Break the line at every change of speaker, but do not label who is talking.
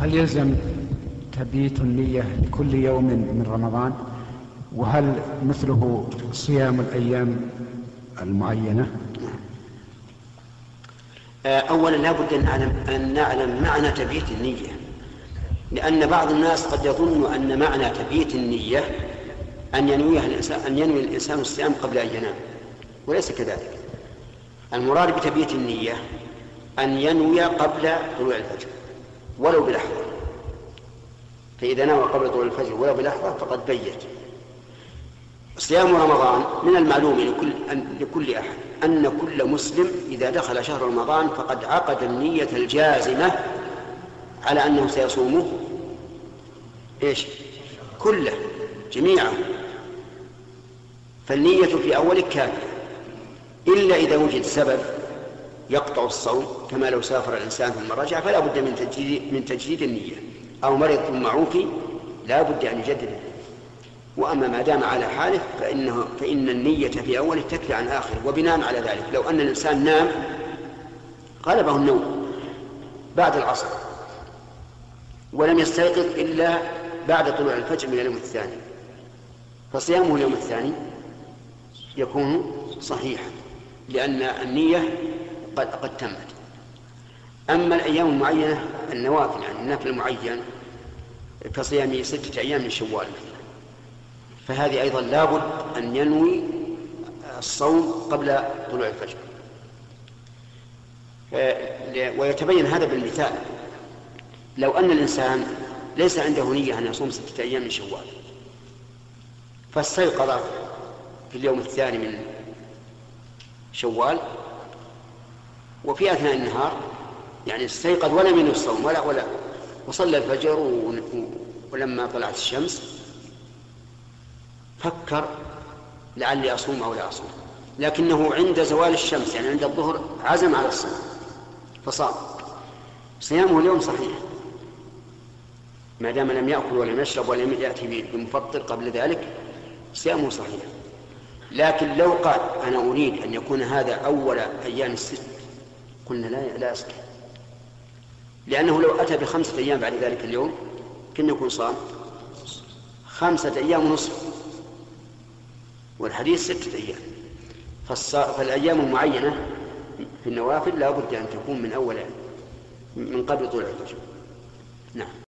هل يلزم تبييت النية كل يوم من رمضان؟ وهل مثله صيام الأيام المعينة؟
آه، أولا لا بد أن نعلم, أن نعلم معنى تبييت النية. لأن بعض الناس قد يظن أن معنى تبييت النية أن ينويها الإنسان أن ينوي الإنسان الصيام قبل أن ينام وليس كذلك. المراد بتبييت النية أن ينوي قبل طلوع الفجر. ولو بلحظة. فإذا نوى قبل طلوع الفجر ولو بلحظة فقد بيت. صيام رمضان من المعلوم لكل, لكل أحد أن كل مسلم إذا دخل شهر رمضان فقد عقد النية الجازمة على أنه سيصومه. إيش؟ كله جميعا فالنية في أوله كافية. إلا إذا وجد سبب يقطع الصوم كما لو سافر الإنسان ثم رجع فلا بد من تجديد من تجديد النية. أو مرض ثم عوفي لا بد أن يجدد. وأما ما دام على حاله فإنه فإن النية في أوله تكفي عن آخره وبناء على ذلك. لو أن الإنسان نام غلبه النوم بعد العصر ولم يستيقظ إلا بعد طلوع الفجر من اليوم الثاني. فصيامه اليوم الثاني يكون صحيحا لأن النية قد قد تمت. أما الأيام المعينة النوافل يعني النفل المعين كصيام ستة أيام من شوال فهذه أيضا لابد أن ينوي الصوم قبل طلوع الفجر. ويتبين هذا بالمثال. لو أن الإنسان ليس عنده نية أن يصوم ستة أيام من شوال فاستيقظ في اليوم الثاني من شوال وفي أثناء النهار يعني استيقظ ولم ينوي الصوم ولا ولا وصلى الفجر ولما طلعت الشمس فكر لعلي أصوم أو لا أصوم. لكنه عند زوال الشمس يعني عند الظهر عزم على الصوم فصام. صيامه اليوم صحيح. ما دام لم يأكل ولم يشرب ولم يأتي بمفطر قبل ذلك صيامه صحيح. لكن لو قال أنا أريد أن يكون هذا أول أيام الست قلنا لا لا يصح. لأنه لو أتى بخمسة أيام بعد ذلك اليوم كن يكون صام؟ خمسة أيام ونصف. والحديث ستة أيام. فالأيام المعينة في النوافل لا بد أن تكون من أول من قبل طلوع الفجر. نعم.